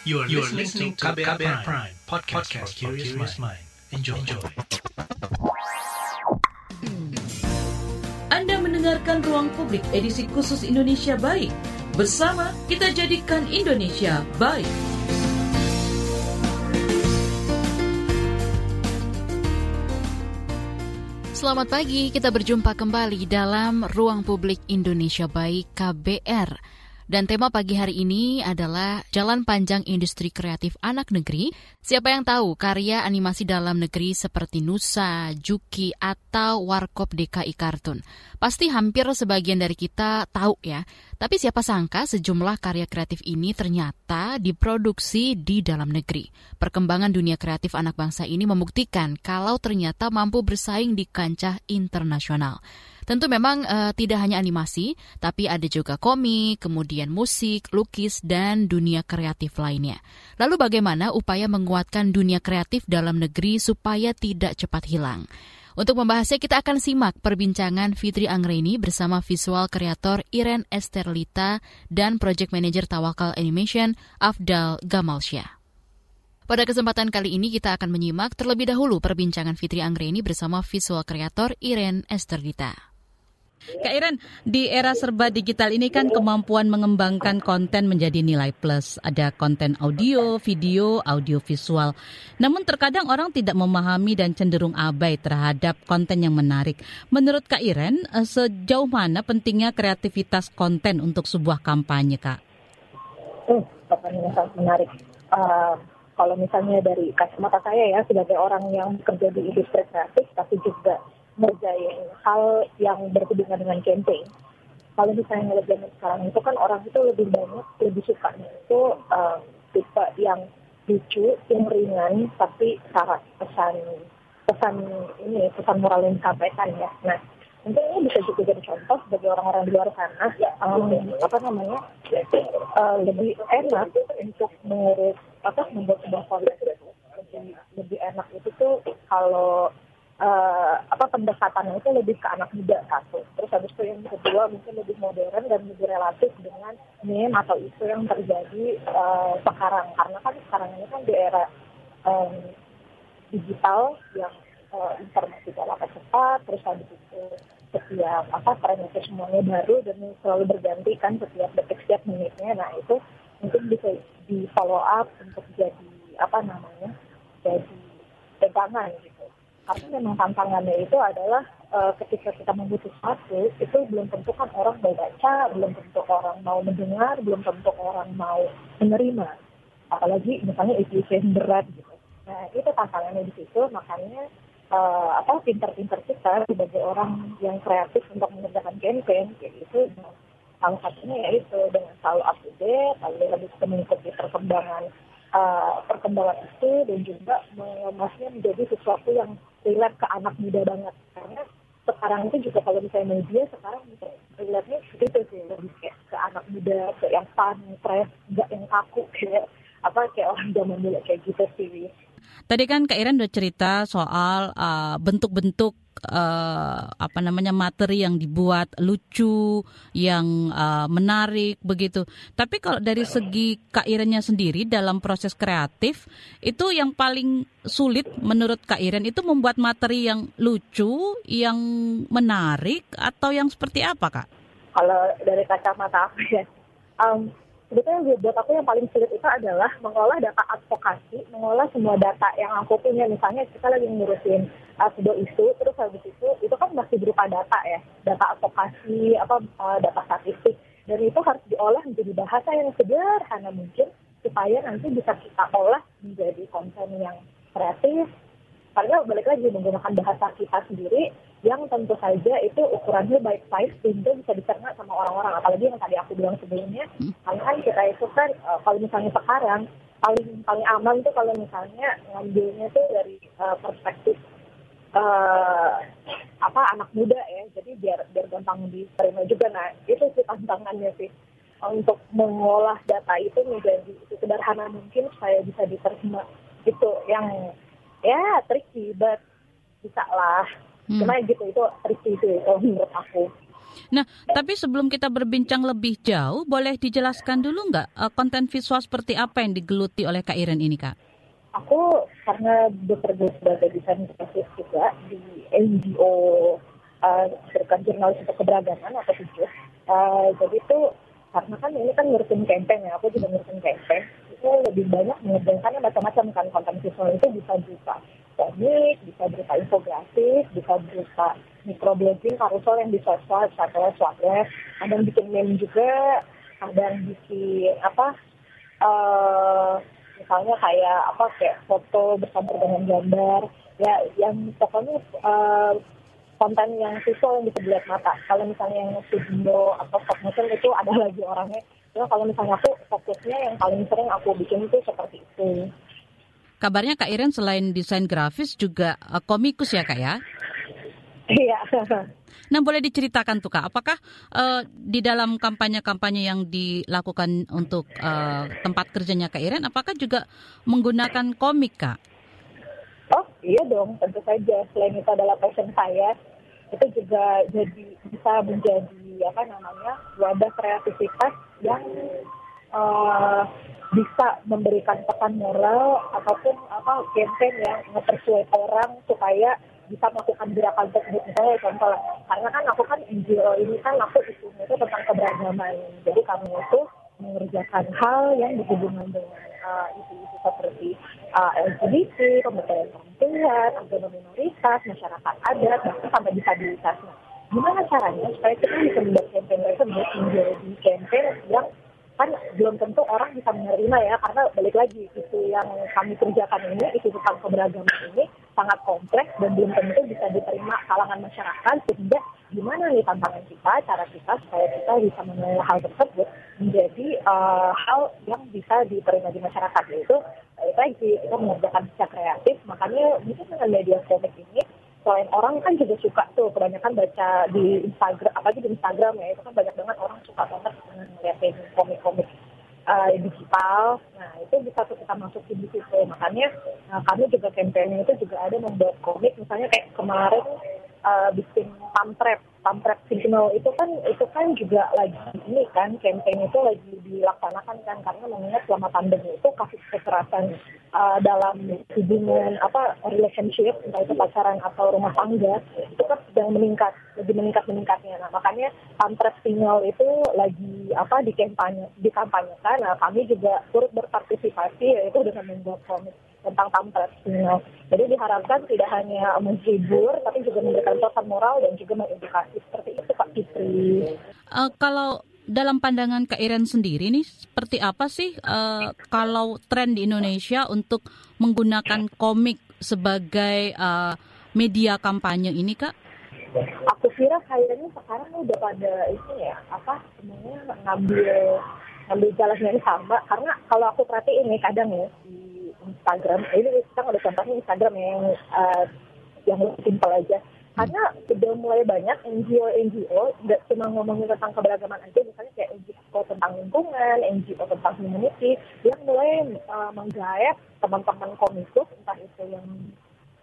You are, you are listening to KBR, KBR Prime, Prime podcast, podcast for curious mind. Enjoy. Enjoy. Anda mendengarkan Ruang Publik edisi khusus Indonesia Baik. Bersama kita jadikan Indonesia baik. Selamat pagi, kita berjumpa kembali dalam Ruang Publik Indonesia Baik KBR. Dan tema pagi hari ini adalah Jalan Panjang Industri Kreatif Anak Negeri. Siapa yang tahu karya animasi dalam negeri seperti Nusa, Juki, atau Warkop DKI Kartun? Pasti hampir sebagian dari kita tahu ya. Tapi siapa sangka sejumlah karya kreatif ini ternyata diproduksi di dalam negeri. Perkembangan dunia kreatif anak bangsa ini membuktikan kalau ternyata mampu bersaing di kancah internasional. Tentu memang uh, tidak hanya animasi, tapi ada juga komik, kemudian musik, lukis, dan dunia kreatif lainnya. Lalu bagaimana upaya menguatkan dunia kreatif dalam negeri supaya tidak cepat hilang? Untuk membahasnya kita akan simak perbincangan Fitri Anggreni bersama visual kreator Iren Esterlita dan project manager Tawakal Animation Afdal Gamalsyah. Pada kesempatan kali ini kita akan menyimak terlebih dahulu perbincangan Fitri Anggreni bersama visual kreator Iren Esterlita. Kak Iren, di era serba digital ini kan kemampuan mengembangkan konten menjadi nilai plus. Ada konten audio, video, audio visual. Namun terkadang orang tidak memahami dan cenderung abai terhadap konten yang menarik. Menurut Kak Iren, eh, sejauh mana pentingnya kreativitas konten untuk sebuah kampanye, Kak? Hmm, pertanyaan sangat menarik. Uh, kalau misalnya dari kacamata saya ya, sebagai orang yang bekerja di industri kreatif, tapi juga ngerjain hal yang berhubungan dengan campaign. Kalau misalnya zaman sekarang itu kan orang itu lebih banyak, lebih suka itu uh, tipe yang lucu, yang ringan, tapi syarat pesan pesan ini pesan moral yang disampaikan ya. Nah, mungkin ini bisa juga jadi contoh bagi orang-orang di luar sana um, apa namanya uh, lebih enak untuk mengurus apa membuat sebuah konten lebih lebih enak itu tuh kalau uh, apa pendekatannya itu lebih ke anak muda satu. Terus habis itu yang kedua mungkin lebih modern dan lebih relatif dengan meme atau isu yang terjadi uh, sekarang. Karena kan sekarang ini kan di era um, digital yang uh, informasi dapat cepat, terus habis itu setiap apa tren itu semuanya baru dan selalu berganti kan setiap detik setiap menitnya. Nah itu mungkin bisa di follow up untuk jadi apa namanya jadi pegangan gitu karena memang tantangannya itu adalah uh, ketika kita membutuhkan sesuatu itu belum tentu kan orang mau baca, belum tentu orang mau mendengar, belum tentu orang mau menerima. Apalagi misalnya isu-isu yang berat gitu. Nah itu tantangannya di situ, makanya uh, apa pinter-pinter kita sebagai orang yang kreatif untuk mengerjakan campaign kayak gitu. Nah, salah satunya yaitu dengan selalu up to date, lalu lebih mengikuti perkembangan uh, perkembangan itu dan juga mengemasnya menjadi sesuatu yang relate ke anak muda banget karena sekarang itu juga kalau misalnya media sekarang relate-nya gitu sih lebih kayak ke anak muda ke yang fun, fresh, nggak yang kaku kayak apa kayak orang zaman dulu kayak gitu sih. Tadi kan Kak Iren udah cerita soal uh, bentuk-bentuk uh, apa namanya materi yang dibuat lucu, yang uh, menarik begitu. Tapi kalau dari segi Kak Irennya sendiri dalam proses kreatif itu yang paling sulit menurut Kak Iren itu membuat materi yang lucu, yang menarik atau yang seperti apa Kak? Kalau dari kacamata aku ya, um, sebetulnya buat aku yang paling sulit itu adalah mengolah data advokasi, mengolah semua data yang aku punya. Misalnya kita lagi ngurusin uh, sebuah isu, terus habis itu itu kan masih berupa data ya, data advokasi, apa uh, data statistik, dan itu harus diolah menjadi bahasa yang sederhana mungkin supaya nanti bisa kita olah menjadi konten yang kreatif. Karena balik lagi menggunakan bahasa kita sendiri yang tentu saja itu ukurannya baik size sehingga bisa dicerna sama orang-orang. Apalagi yang tadi aku bilang sebelumnya karena kan kita itu kan uh, kalau misalnya sekarang paling paling aman tuh kalau misalnya ngambilnya tuh dari uh, perspektif uh, apa anak muda ya. Jadi biar biar gampang diterima juga. Nah itu sih tantangannya sih. Untuk mengolah data itu menjadi sederhana mungkin supaya bisa diterima. Itu yang ya tricky but bisa lah Hmm. Cuma gitu itu tricky sih kalau menurut aku. Nah, tapi sebelum kita berbincang lebih jauh, boleh dijelaskan dulu nggak uh, konten visual seperti apa yang digeluti oleh Kak Iren ini, Kak? Aku karena bekerja sebagai desain grafis juga di NGO uh, jurnalis untuk keberagaman atau tujuh. Uh, jadi itu karena kan ini kan ngurusin campaign ya, aku juga ngurusin campaign. Itu lebih banyak mengerjakan macam-macam kan konten visual itu bisa berupa komik, bisa berupa infografis, bisa berupa microblogging, karusel yang di sosmed, atau swabweb, ada yang bikin meme juga, ada yang bikin apa, uh, misalnya kayak apa kayak foto bersama dengan gambar, ya yang pokoknya uh, konten yang visual yang bisa dilihat mata. Kalau misalnya yang video atau stop motion itu ada lagi orangnya. Ya kalau misalnya aku fokusnya yang paling sering aku bikin itu seperti itu. Kabarnya Kak Iren selain desain grafis juga uh, komikus ya Kak ya? Iya. Nah boleh diceritakan tuh Kak, apakah uh, di dalam kampanye-kampanye yang dilakukan untuk uh, tempat kerjanya Kak Iren, apakah juga menggunakan komik Kak? Oh iya dong, tentu saja. Selain itu adalah passion saya, itu juga jadi bisa menjadi apa namanya wadah kreativitas yang uh, bisa memberikan pesan moral ataupun apa campaign yang mempersuade orang supaya bisa melakukan gerakan tersebut. Misalnya contoh karena kan aku kan NGO ini kan aku isunya itu tentang keberagaman. Jadi kami itu mengerjakan hal yang berhubungan dengan uh, isu-isu seperti uh, LGBT, pemberdayaan perempuan, agama minoritas, masyarakat adat, bahkan sampai disabilitas. Gimana caranya supaya kita bisa membuat campaign tersebut menjadi campaign yang kan belum tentu orang bisa menerima ya karena balik lagi isu yang kami kerjakan ini isu tentang keberagaman ini sangat kompleks dan belum tentu bisa diterima kalangan masyarakat. Sehingga gimana nih tantangan kita cara kita supaya kita bisa mengelola hal tersebut menjadi uh, hal yang bisa diterima di masyarakat yaitu balik lagi kita mengerjakan secara kreatif. Makanya mungkin dengan media komik ini selain orang kan juga suka tuh kebanyakan baca di Instagram apalagi di Instagram ya itu kan banyak banget orang suka banget ngeliatin komik-komik uh, digital. Nah itu bisa kita masukin di situ. Makanya uh, kami juga campaign itu juga ada membuat komik. Misalnya kayak kemarin uh, bikin pamflet pamflet signal itu kan itu kan juga lagi ini kan campaign itu lagi dilaksanakan kan karena mengingat selama pandemi itu kasus kekerasan uh, dalam hubungan apa relationship entah itu pacaran atau rumah tangga itu kan sedang meningkat lebih meningkat meningkatnya nah makanya pamflet signal itu lagi apa di kampanye dikampanyekan. Nah kami juga turut berpartisipasi yaitu dengan membuat komik tentang signal jadi diharapkan tidak hanya menghibur tapi juga memberikan pesan moral dan juga mengedukasi seperti itu Pak Fitri. Uh, kalau dalam pandangan Kak Iren sendiri nih seperti apa sih uh, kalau tren di Indonesia untuk menggunakan komik sebagai uh, media kampanye ini Kak? Aku kira kayaknya sekarang udah pada itu ya apa semuanya ngambil ngambil jalan yang sama karena kalau aku perhatiin nih kadang ya di Instagram. Ini kita ada contohnya Instagram yang uh, yang simpel aja. Karena sudah mulai banyak NGO-NGO nggak cuma ngomongin tentang keberagaman aja. Misalnya kayak NGO tentang lingkungan, NGO tentang community. Yang mulai uh, menggayat teman-teman komikus entah itu yang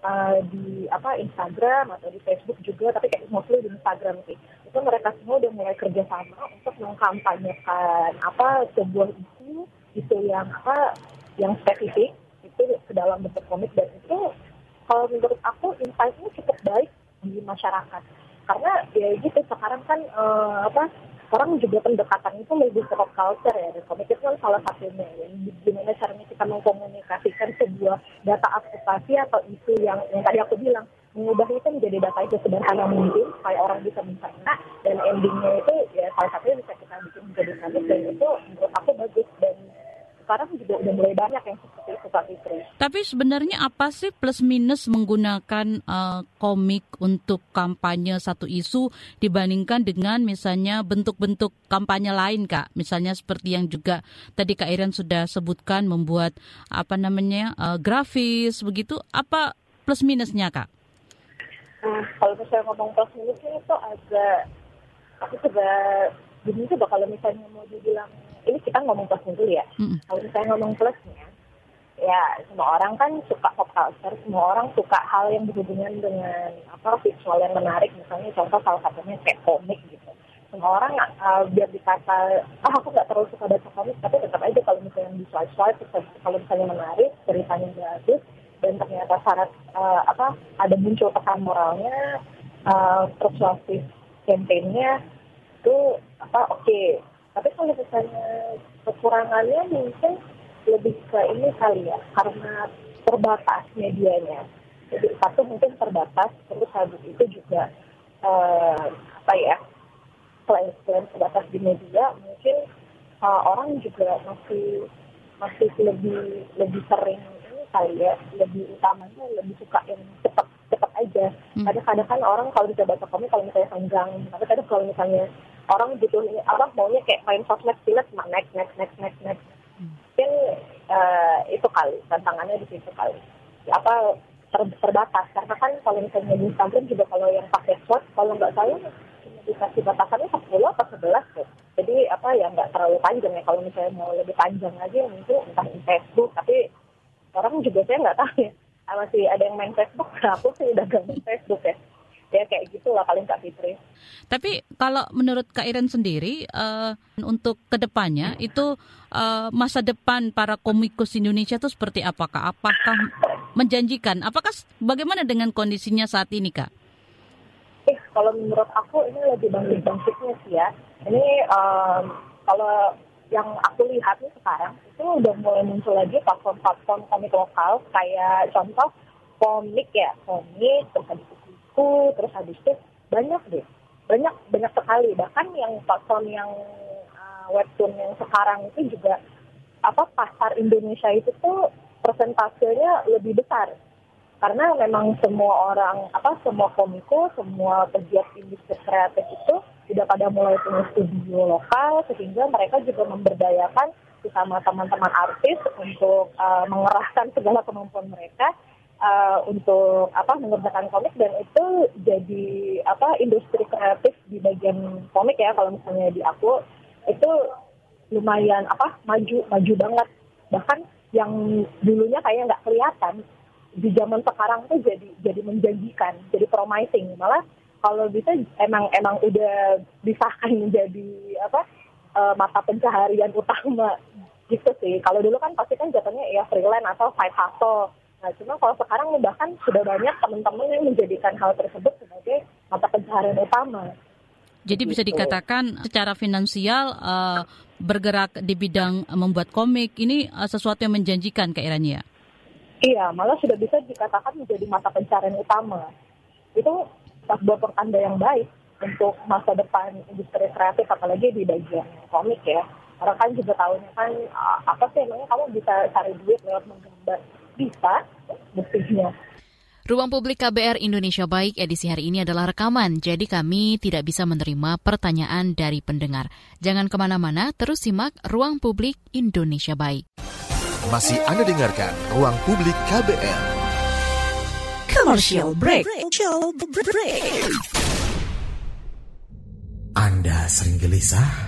uh, di apa Instagram atau di Facebook juga tapi kayak mostly di Instagram sih. Itu mereka semua udah mulai kerjasama untuk mengkampanyekan apa sebuah isu isu yang apa yang spesifik itu ke dalam bentuk komik. Dan itu kalau menurut aku insight-nya cukup baik di masyarakat. Karena ya gitu sekarang kan uh, apa orang juga pendekatan itu lebih ke pop culture ya. Komik itu kan salah satunya. Ya gimana caranya kita mengkomunikasikan sebuah data advokasi atau isu yang yang tadi aku bilang mengubah itu menjadi data itu sederhana mungkin supaya orang bisa mencerna dan endingnya itu ya salah satunya bisa kita bikin menjadi komik. Dan itu menurut aku bagus. Dan sekarang juga udah mulai banyak yang seperti itu Kak Fitri. Tapi sebenarnya apa sih plus minus menggunakan uh, komik untuk kampanye satu isu dibandingkan dengan misalnya bentuk-bentuk kampanye lain Kak? Misalnya seperti yang juga tadi Kak Iren sudah sebutkan membuat apa namanya uh, grafis begitu. Apa plus minusnya Kak? Nah, kalau misalnya ngomong plus minusnya itu agak aku juga gini coba kalau misalnya mau dibilang ini kita ngomong plusnya dulu ya. Mm. Kalau misalnya ngomong plusnya, ya semua orang kan suka pop culture, semua orang suka hal yang berhubungan dengan apa visual yang menarik, misalnya contoh salah satunya kayak komik gitu. Semua orang uh, biar dikata, ah aku nggak terlalu suka baca komik, tapi tetap aja kalau misalnya di swipe swipe, kalau misalnya menarik, ceritanya bagus, dan ternyata syarat uh, apa ada muncul pesan moralnya, uh, persuasif campaignnya itu apa oke. Okay. Tapi kalau misalnya kekurangannya mungkin lebih ke ini kali ya karena terbatas medianya jadi satu mungkin terbatas terus habis itu juga uh, apa ya selain selain terbatas di media mungkin uh, orang juga masih masih lebih lebih sering ini kali ya lebih utamanya lebih suka yang cepat cepat aja hmm. kadang-kadang kan orang kalau bisa baca komik kalau misalnya panjang tapi kadang kalau misalnya orang butuh ini apa maunya kayak main sosmed silet next next next next next. Mungkin uh, itu kali tantangannya di situ kali. Apa ter, terbatas karena kan kalau misalnya di Instagram juga kalau yang pakai short kalau nggak salah dikasih batasannya 10 atau 11 tuh jadi apa ya nggak terlalu panjang ya. Kalau misalnya mau lebih panjang lagi mungkin entah di Facebook tapi orang juga saya nggak tahu ya. Masih ada yang main Facebook? Aku sih udah gak main Facebook ya ya kayak gitulah paling Kak Fitri. Tapi kalau menurut Kak Iren sendiri uh, untuk ke depannya itu uh, masa depan para komikus Indonesia itu seperti apakah? Apakah menjanjikan? Apakah bagaimana dengan kondisinya saat ini Kak? Eh, kalau menurut aku ini lebih bangkit-bangkitnya sih ya. Ini um, kalau yang aku lihat nih sekarang itu udah mulai muncul lagi platform-platform komik lokal kayak contoh komik ya komik terus buku terus habis itu banyak deh. Banyak banyak sekali. Bahkan yang platform yang uh, webtoon yang sekarang itu juga apa pasar Indonesia itu tuh persentasenya lebih besar. Karena memang semua orang apa semua komiko semua pegiat industri kreatif itu tidak pada mulai punya studio lokal sehingga mereka juga memberdayakan bersama teman-teman artis untuk uh, mengerahkan segala kemampuan mereka uh, untuk apa mengerjakan komik dan itu jadi apa industri kreatif di bagian komik ya kalau misalnya di aku itu lumayan apa maju maju banget. Bahkan yang dulunya kayak nggak kelihatan di zaman sekarang tuh jadi jadi menjanjikan jadi promising. Malah kalau bisa emang emang udah disahkan menjadi apa uh, mata pencaharian utama gitu sih. Kalau dulu kan pasti kan jatuhnya ya freelance atau side hustle Nah, cuma kalau sekarang bahkan sudah banyak teman-teman yang menjadikan hal tersebut sebagai mata pencaharian utama. Jadi bisa gitu. dikatakan secara finansial uh, bergerak di bidang membuat komik ini uh, sesuatu yang menjanjikan ke Irania. Iya, malah sudah bisa dikatakan menjadi mata pencarian utama. Itu sebuah pertanda yang baik untuk masa depan industri kreatif apalagi di bagian komik ya. Orang kan juga tahunya kan apa sih emangnya kamu bisa cari duit lewat menggambar bisa buktinya. Ruang Publik KBR Indonesia Baik edisi hari ini adalah rekaman, jadi kami tidak bisa menerima pertanyaan dari pendengar. Jangan ke mana-mana, terus simak Ruang Publik Indonesia Baik. Masih Anda dengarkan Ruang Publik KBR. Commercial break. Commercial break. Anda sering gelisah,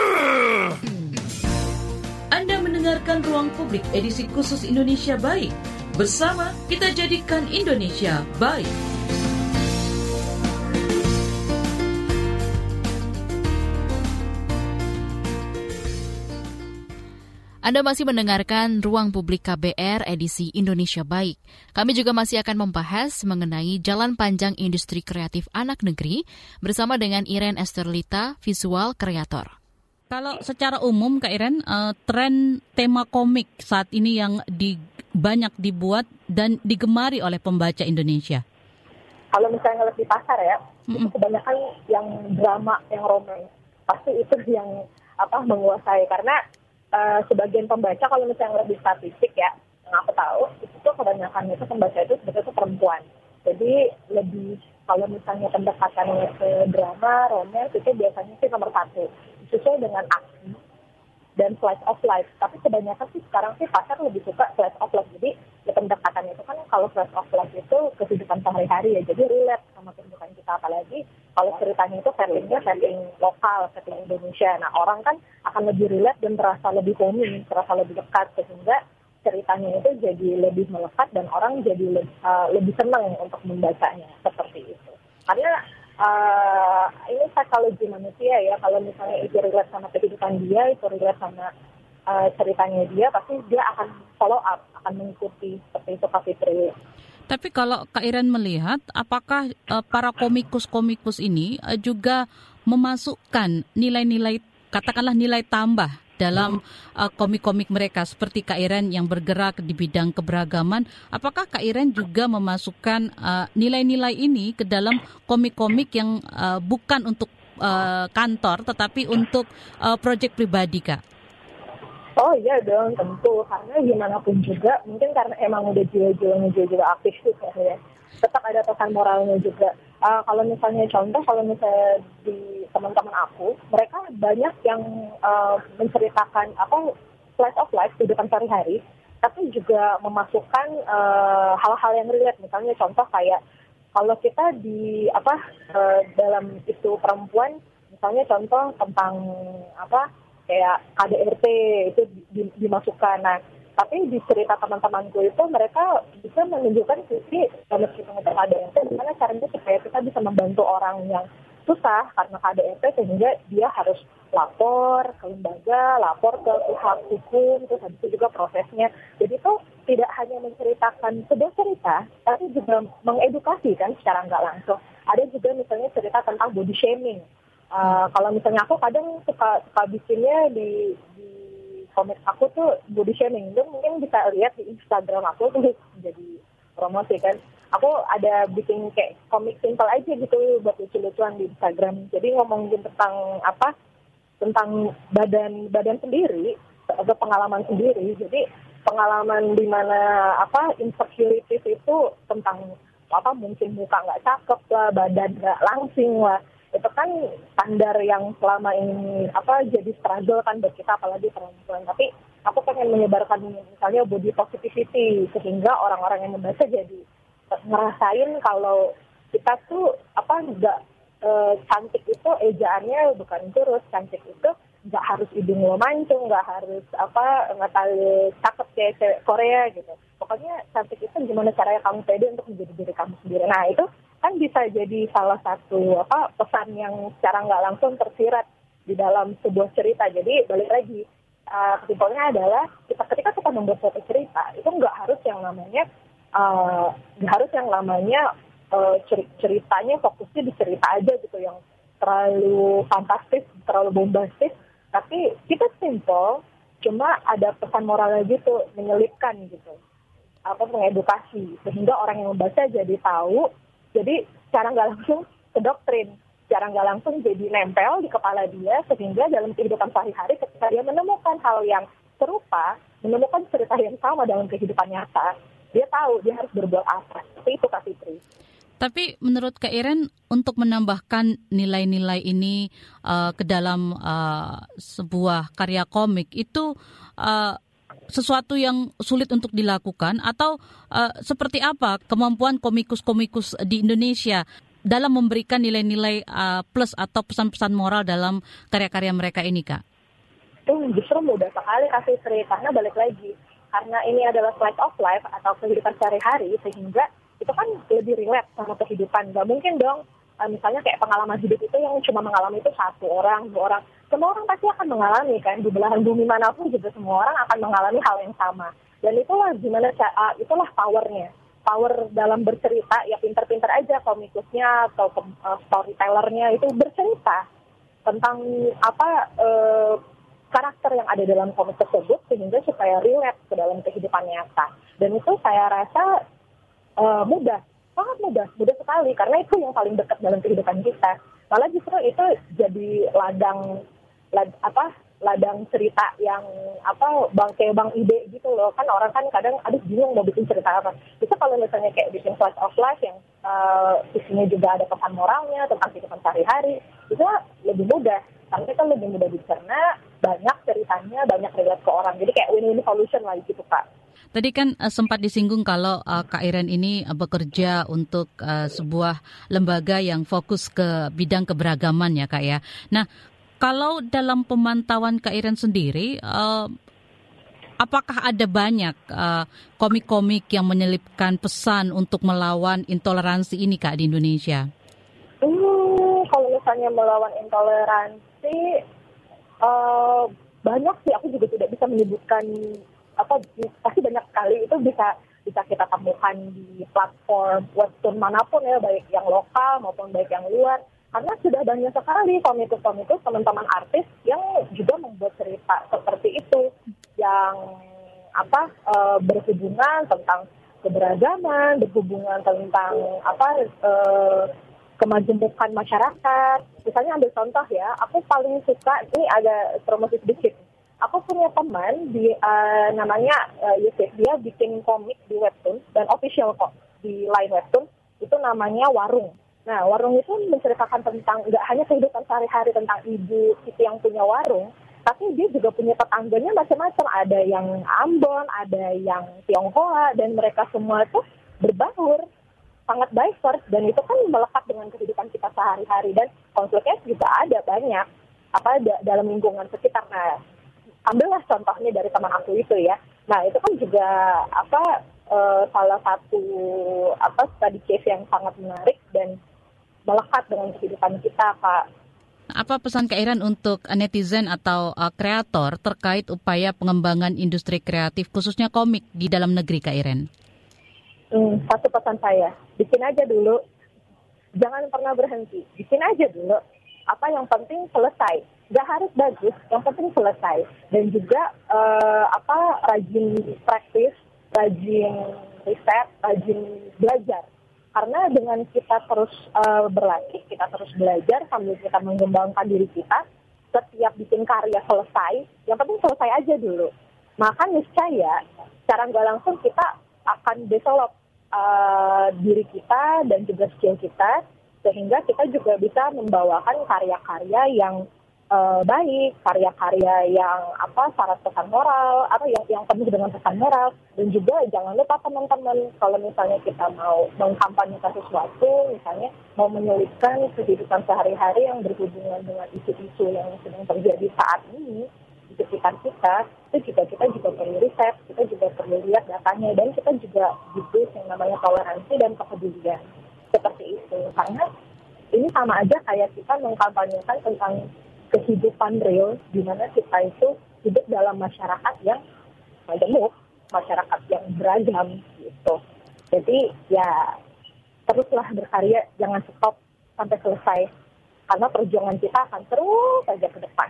Ruang Publik edisi khusus Indonesia Baik. Bersama kita jadikan Indonesia baik. Anda masih mendengarkan Ruang Publik KBR edisi Indonesia Baik. Kami juga masih akan membahas mengenai jalan panjang industri kreatif anak negeri bersama dengan Iren Esterlita, visual kreator. Kalau secara umum Kak Iren, uh, tren tema komik saat ini yang di, banyak dibuat dan digemari oleh pembaca Indonesia. Kalau misalnya ngeliat di pasar ya, mm -mm. itu kebanyakan yang drama, yang romans. Pasti itu yang apa menguasai karena uh, sebagian pembaca kalau misalnya lebih statistik ya yang aku tahu itu tuh kebanyakan itu pembaca itu sebetulnya perempuan jadi lebih kalau misalnya pendekatannya ke drama romance itu biasanya sih nomor satu sesuai dengan aksi dan slice of life. Tapi kebanyakan sih sekarang sih pasar lebih suka slice of life. Jadi ya pendekatan itu kan kalau slice of life itu kehidupan sehari-hari ya. Jadi relate sama kehidupan kita. Apalagi kalau ceritanya itu settingnya setting lokal, setting Indonesia. Nah orang kan akan lebih relate dan terasa lebih homey, terasa lebih dekat. Sehingga ceritanya itu jadi lebih melekat dan orang jadi lebih, uh, lebih senang untuk membacanya seperti itu. Karena uh, ini psikologi manusia ya kalau misalnya itu relate sama kehidupan dia itu relate sama uh, ceritanya dia pasti dia akan follow up akan mengikuti seperti itu Kak Fitri. Tapi kalau Kak Iren melihat, apakah uh, para komikus-komikus ini uh, juga memasukkan nilai-nilai, katakanlah nilai tambah dalam uh, komik-komik mereka seperti Kak Iren yang bergerak di bidang keberagaman. Apakah Kak Iren juga memasukkan uh, nilai-nilai ini ke dalam komik-komik yang uh, bukan untuk uh, kantor tetapi untuk uh, proyek pribadi Kak? Oh iya dong tentu karena gimana pun juga mungkin karena emang udah jiwa-jiwanya jiwa-jiwa aktif tuh ya tetap ada pesan moralnya juga uh, kalau misalnya contoh kalau misalnya di teman-teman aku mereka banyak yang uh, menceritakan apa slice of life kehidupan sehari-hari tapi juga memasukkan uh, hal-hal yang relate misalnya contoh kayak kalau kita di apa uh, dalam itu perempuan misalnya contoh tentang apa kayak KDRT itu dimasukkan. Nah, tapi di cerita teman-temanku itu mereka bisa menunjukkan sisi meskipun itu KDRT, gimana caranya supaya kita bisa membantu orang yang susah karena KDRT sehingga dia harus lapor ke lembaga, lapor ke pihak hukum, terus habis itu juga prosesnya. Jadi itu tidak hanya menceritakan sebuah cerita, tapi juga mengedukasi kan secara nggak langsung. Ada juga misalnya cerita tentang body shaming Uh, kalau misalnya aku kadang suka suka bikinnya di di komik aku tuh body shaming. Itu mungkin bisa lihat di Instagram aku tuh jadi promosi kan. Aku ada bikin kayak komik simple aja gitu buat lucu-lucuan di Instagram. Jadi ngomongin tentang apa? Tentang badan badan sendiri atau pengalaman sendiri. Jadi pengalaman di mana apa insecurities itu tentang apa mungkin muka nggak cakep lah badan nggak langsing lah itu kan standar yang selama ini apa jadi struggle kan buat kita apalagi perempuan. Tapi aku pengen menyebarkan misalnya body positivity sehingga orang-orang yang membaca jadi ngerasain kalau kita tuh apa enggak e, cantik itu ejaannya bukan terus cantik itu nggak harus hidung lo mancung nggak harus apa nggak tahu cakep kayak Korea gitu. Pokoknya cantik itu gimana caranya kamu pede untuk menjadi diri kamu sendiri. Nah itu kan bisa jadi salah satu apa pesan yang secara nggak langsung tersirat di dalam sebuah cerita. Jadi balik lagi uh, kesimpulannya adalah kita ketika kita membuat suatu cerita itu nggak harus yang namanya uh, nggak uh, harus yang namanya uh, ceritanya fokusnya di cerita aja gitu yang terlalu fantastis, terlalu bombastis. Tapi kita simple, cuma ada pesan moralnya gitu, menyelipkan gitu apa mengedukasi sehingga orang yang membaca jadi tahu jadi secara nggak langsung ke doktrin, nggak langsung jadi nempel di kepala dia sehingga dalam kehidupan sehari-hari ketika dia menemukan hal yang serupa, menemukan cerita yang sama dalam kehidupan nyata, dia tahu dia harus berbuat apa. Seperti itu Kak Fitri. Tapi menurut Kak Iren untuk menambahkan nilai-nilai ini uh, ke dalam uh, sebuah karya komik itu uh, sesuatu yang sulit untuk dilakukan atau uh, seperti apa kemampuan komikus-komikus di Indonesia dalam memberikan nilai-nilai uh, plus atau pesan-pesan moral dalam karya-karya mereka ini, Kak? Itu justru mudah sekali kasih Sri, karena balik lagi, karena ini adalah slice of life atau kehidupan sehari-hari, sehingga itu kan lebih relate sama kehidupan. Gak mungkin dong misalnya kayak pengalaman hidup itu yang cuma mengalami itu satu orang, dua orang. Semua orang pasti akan mengalami kan di belahan bumi mana pun juga semua orang akan mengalami hal yang sama. Dan itulah gimana uh, itulah powernya. Power dalam bercerita ya pinter-pinter aja komikusnya atau uh, storytellernya itu bercerita tentang apa uh, karakter yang ada dalam komik tersebut sehingga supaya relate ke dalam kehidupan nyata. Dan itu saya rasa uh, mudah sangat mudah, mudah sekali karena itu yang paling dekat dalam kehidupan kita. Malah justru itu jadi ladang lad, apa ladang cerita yang apa bang kayak bang ide gitu loh. Kan orang kan kadang aduh bingung mau bikin cerita apa. Itu kalau misalnya kayak bikin flash of life yang uh, isinya juga ada pesan moralnya tentang kehidupan sehari-hari itu lebih mudah. Karena kan lebih mudah dicerna banyak ceritanya banyak relate ke orang jadi kayak win-win solution lah gitu kak Tadi kan uh, sempat disinggung kalau uh, Kak Iren ini uh, bekerja untuk uh, sebuah lembaga yang fokus ke bidang keberagaman ya Kak ya. Nah, kalau dalam pemantauan Kak Iren sendiri, uh, apakah ada banyak komik-komik uh, yang menyelipkan pesan untuk melawan intoleransi ini Kak di Indonesia? Hmm, kalau misalnya melawan intoleransi, uh, banyak sih. Aku juga tidak bisa menyebutkan apa pasti banyak sekali itu bisa bisa kita temukan di platform webtoon mana pun ya baik yang lokal maupun baik yang luar karena sudah banyak sekali komikus-komikus teman-teman artis yang juga membuat cerita seperti itu yang apa e, berhubungan tentang keberagaman berhubungan tentang apa e, kemajemukan masyarakat. Misalnya ambil contoh ya aku paling suka ini agak promosi sedikit. Aku punya teman di uh, namanya uh, Yusuf. Dia bikin komik di webtoon dan official kok di line webtoon. Itu namanya Warung. Nah Warung itu menceritakan tentang nggak hanya kehidupan sehari-hari tentang ibu itu yang punya warung, tapi dia juga punya tetangganya macam-macam. Ada yang Ambon, ada yang Tionghoa dan mereka semua itu berbaur sangat diverse dan itu kan melekat dengan kehidupan kita sehari-hari dan konfliknya juga ada banyak apa dalam lingkungan sekitar. Nah, ambillah contohnya dari teman aku itu ya. Nah itu kan juga apa uh, salah satu apa study case yang sangat menarik dan melekat dengan kehidupan kita kak. Apa pesan Kak untuk netizen atau uh, kreator terkait upaya pengembangan industri kreatif khususnya komik di dalam negeri Kak Iren? Hmm, satu pesan saya, bikin aja dulu, jangan pernah berhenti, bikin aja dulu. Apa yang penting selesai Gak harus bagus, yang penting selesai. Dan juga uh, apa rajin praktis, rajin riset, rajin belajar. Karena dengan kita terus uh, berlatih, kita terus belajar sambil kita mengembangkan diri kita, setiap bikin karya selesai, yang penting selesai aja dulu. Maka niscaya, secara nggak langsung kita akan develop uh, diri kita dan juga skill kita, sehingga kita juga bisa membawakan karya-karya yang uh, baik, karya-karya yang apa syarat pesan moral atau yang yang penuh dengan pesan moral. Dan juga jangan lupa teman-teman kalau misalnya kita mau mengkampanyekan sesuatu, misalnya mau menyulitkan kehidupan sehari-hari yang berhubungan dengan isu-isu yang sedang terjadi saat ini sekitar kita, itu juga kita juga perlu riset, kita juga perlu lihat datanya dan kita juga butuh yang namanya toleransi dan kepedulian seperti itu karena ini sama aja kayak kita mengkampanyekan tentang kehidupan real di mana kita itu hidup dalam masyarakat yang majemuk, masyarakat yang beragam gitu. Jadi ya teruslah berkarya, jangan stop sampai selesai. Karena perjuangan kita akan terus saja ke depan.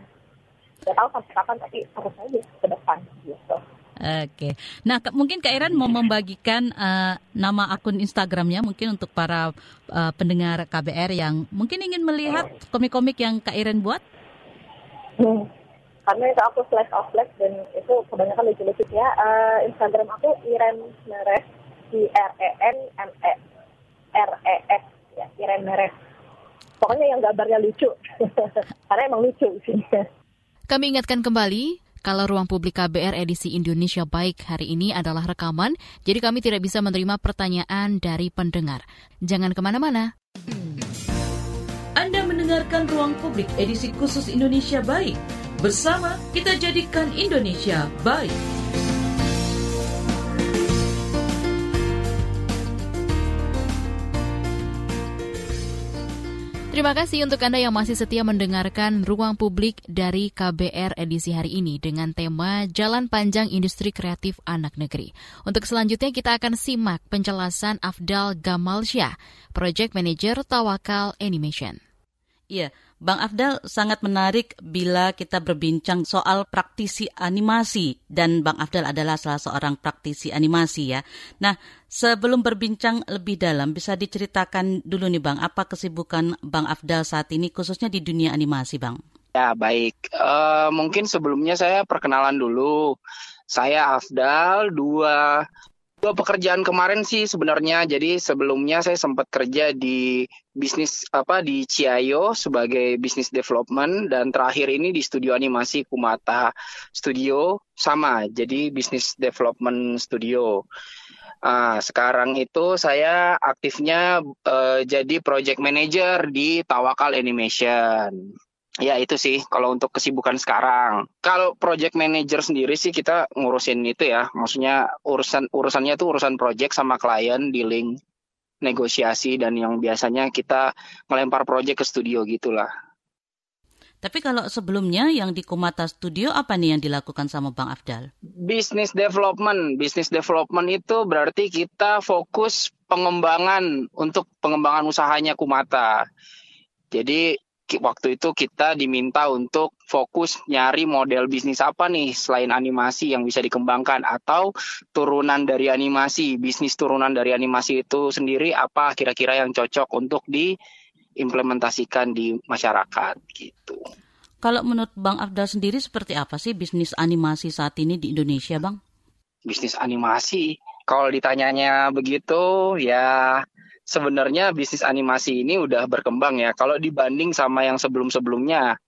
Tidak tahu sampai kapan, tapi terus saja ke depan gitu. Oke, nah mungkin Kak Iran mau membagikan uh, nama akun Instagramnya mungkin untuk para uh, pendengar KBR yang mungkin ingin melihat komik-komik yang Kak Iran buat. Hmm. Karena itu aku flash of flash dan itu kebanyakan lucu-lucu ya. Uh, Instagram aku Iren Meres I R E N M E R E S ya Iren Meres. Pokoknya yang gambarnya lucu. Karena emang lucu sih. Kami ingatkan kembali kalau ruang publik KBR edisi Indonesia Baik hari ini adalah rekaman, jadi kami tidak bisa menerima pertanyaan dari pendengar. Jangan ke mana-mana. Anda mendengarkan Ruang Publik edisi khusus Indonesia Baik. Bersama kita jadikan Indonesia baik. Terima kasih untuk Anda yang masih setia mendengarkan Ruang Publik dari KBR edisi hari ini dengan tema Jalan Panjang Industri Kreatif Anak Negeri. Untuk selanjutnya kita akan simak penjelasan Afdal Gamalsyah, Project Manager Tawakal Animation. Iya, Bang Afdal sangat menarik bila kita berbincang soal praktisi animasi dan Bang Afdal adalah salah seorang praktisi animasi ya. Nah, sebelum berbincang lebih dalam bisa diceritakan dulu nih Bang, apa kesibukan Bang Afdal saat ini khususnya di dunia animasi Bang? Ya, baik. Uh, mungkin sebelumnya saya perkenalan dulu. Saya Afdal, dua dua pekerjaan kemarin sih sebenarnya. Jadi sebelumnya saya sempat kerja di bisnis apa di Ciayo sebagai bisnis development dan terakhir ini di studio animasi Kumata Studio sama. Jadi bisnis development studio. Uh, sekarang itu saya aktifnya uh, jadi project manager di Tawakal Animation. Ya itu sih kalau untuk kesibukan sekarang. Kalau project manager sendiri sih kita ngurusin itu ya, maksudnya urusan urusannya itu urusan project sama klien, dealing, negosiasi dan yang biasanya kita melempar project ke studio gitulah. Tapi kalau sebelumnya yang di Kumata Studio apa nih yang dilakukan sama Bang Afdal? Business development. Business development itu berarti kita fokus pengembangan untuk pengembangan usahanya Kumata. Jadi waktu itu kita diminta untuk fokus nyari model bisnis apa nih selain animasi yang bisa dikembangkan atau turunan dari animasi, bisnis turunan dari animasi itu sendiri apa kira-kira yang cocok untuk diimplementasikan di masyarakat gitu. Kalau menurut Bang Afdal sendiri seperti apa sih bisnis animasi saat ini di Indonesia, Bang? Bisnis animasi, kalau ditanyanya begitu ya sebenarnya bisnis animasi ini udah berkembang ya. Kalau dibanding sama yang sebelum-sebelumnya,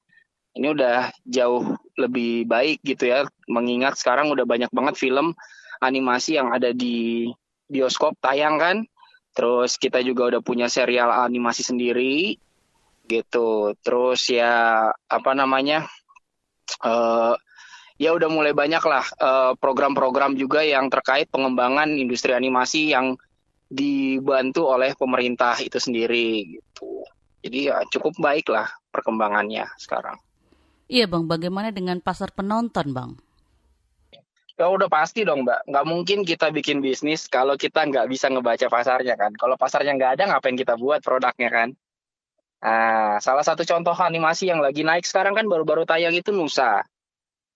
ini udah jauh lebih baik gitu ya. Mengingat sekarang udah banyak banget film animasi yang ada di bioskop tayang kan. Terus kita juga udah punya serial animasi sendiri gitu. Terus ya apa namanya? Uh, ya udah mulai banyak lah eh, program-program uh, juga yang terkait pengembangan industri animasi yang dibantu oleh pemerintah itu sendiri gitu. Jadi ya cukup baik lah perkembangannya sekarang. Iya bang, bagaimana dengan pasar penonton bang? Ya udah pasti dong mbak, nggak mungkin kita bikin bisnis kalau kita nggak bisa ngebaca pasarnya kan. Kalau pasarnya nggak ada, ngapain kita buat produknya kan? Nah, salah satu contoh animasi yang lagi naik sekarang kan baru-baru tayang itu Nusa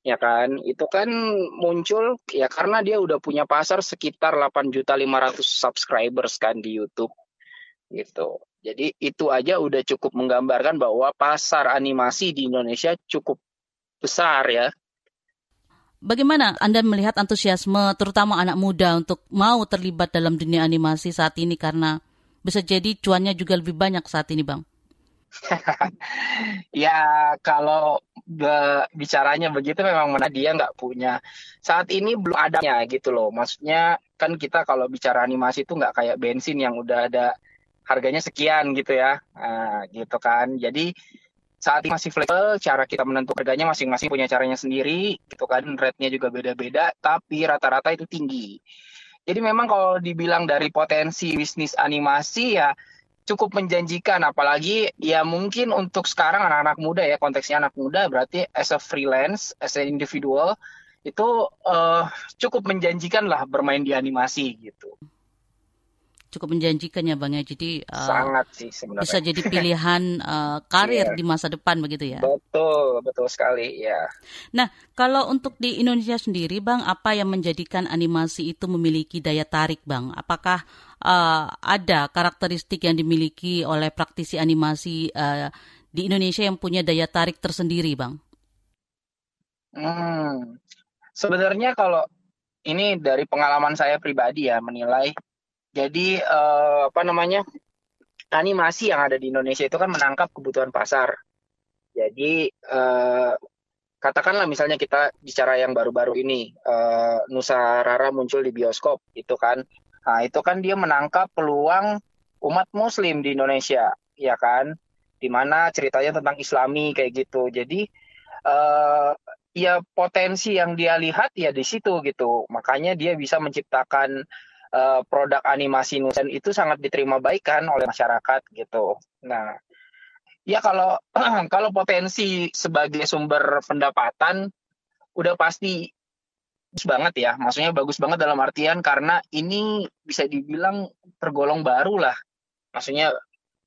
ya kan? Itu kan muncul ya karena dia udah punya pasar sekitar 8.500 subscribers kan di YouTube gitu. Jadi itu aja udah cukup menggambarkan bahwa pasar animasi di Indonesia cukup besar ya. Bagaimana Anda melihat antusiasme terutama anak muda untuk mau terlibat dalam dunia animasi saat ini? Karena bisa jadi cuannya juga lebih banyak saat ini, Bang? ya kalau bicaranya begitu memang mana dia nggak punya. Saat ini belum adanya gitu loh. Maksudnya kan kita kalau bicara animasi itu nggak kayak bensin yang udah ada harganya sekian gitu ya. Nah, gitu kan. Jadi saat ini masih fleksibel cara kita menentukan harganya masing-masing punya caranya sendiri gitu kan. Rate-nya juga beda-beda tapi rata-rata itu tinggi. Jadi memang kalau dibilang dari potensi bisnis animasi ya cukup menjanjikan apalagi ya mungkin untuk sekarang anak-anak muda ya konteksnya anak muda berarti as a freelance as an individual itu uh, cukup menjanjikan lah bermain di animasi gitu cukup menjanjikan ya bang ya. Jadi uh, sangat sih sebenarnya. bisa jadi pilihan uh, karir yeah. di masa depan begitu ya? Betul betul sekali ya nah kalau untuk di Indonesia sendiri bang apa yang menjadikan animasi itu memiliki daya tarik bang? Apakah uh, ada karakteristik yang dimiliki oleh praktisi animasi uh, di Indonesia yang punya daya tarik tersendiri, Bang? Hmm, sebenarnya kalau ini dari pengalaman saya pribadi ya menilai, jadi uh, apa namanya animasi yang ada di Indonesia itu kan menangkap kebutuhan pasar. Jadi uh, katakanlah misalnya kita bicara yang baru-baru ini uh, Nusa Rara muncul di bioskop itu kan Nah, itu kan dia menangkap peluang umat muslim di Indonesia, ya kan? Di mana ceritanya tentang islami kayak gitu. Jadi uh, ya potensi yang dia lihat ya di situ gitu. Makanya dia bisa menciptakan uh, produk animasi Nusan itu sangat diterima baik kan oleh masyarakat gitu. Nah, Ya kalau kalau potensi sebagai sumber pendapatan udah pasti bagus banget ya. Maksudnya bagus banget dalam artian karena ini bisa dibilang tergolong baru lah. Maksudnya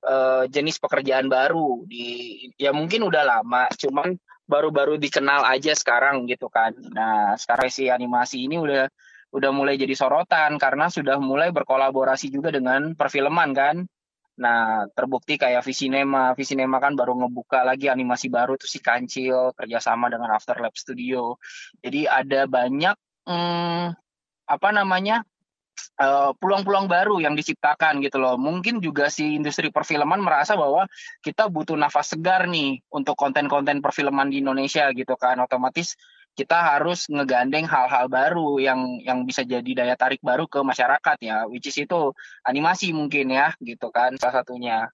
uh, jenis pekerjaan baru di ya mungkin udah lama, cuman baru-baru dikenal aja sekarang gitu kan. Nah, sekarang si animasi ini udah udah mulai jadi sorotan karena sudah mulai berkolaborasi juga dengan perfilman kan. Nah, terbukti kayak Visinema. Visinema kan baru ngebuka lagi animasi baru tuh si Kancil kerjasama dengan Afterlab Studio. Jadi ada banyak hmm, apa namanya eh, peluang-peluang baru yang diciptakan gitu loh. Mungkin juga si industri perfilman merasa bahwa kita butuh nafas segar nih untuk konten-konten perfilman di Indonesia gitu kan. Otomatis kita harus ngegandeng hal-hal baru yang yang bisa jadi daya tarik baru ke masyarakat ya, which is itu animasi mungkin ya, gitu kan salah satunya.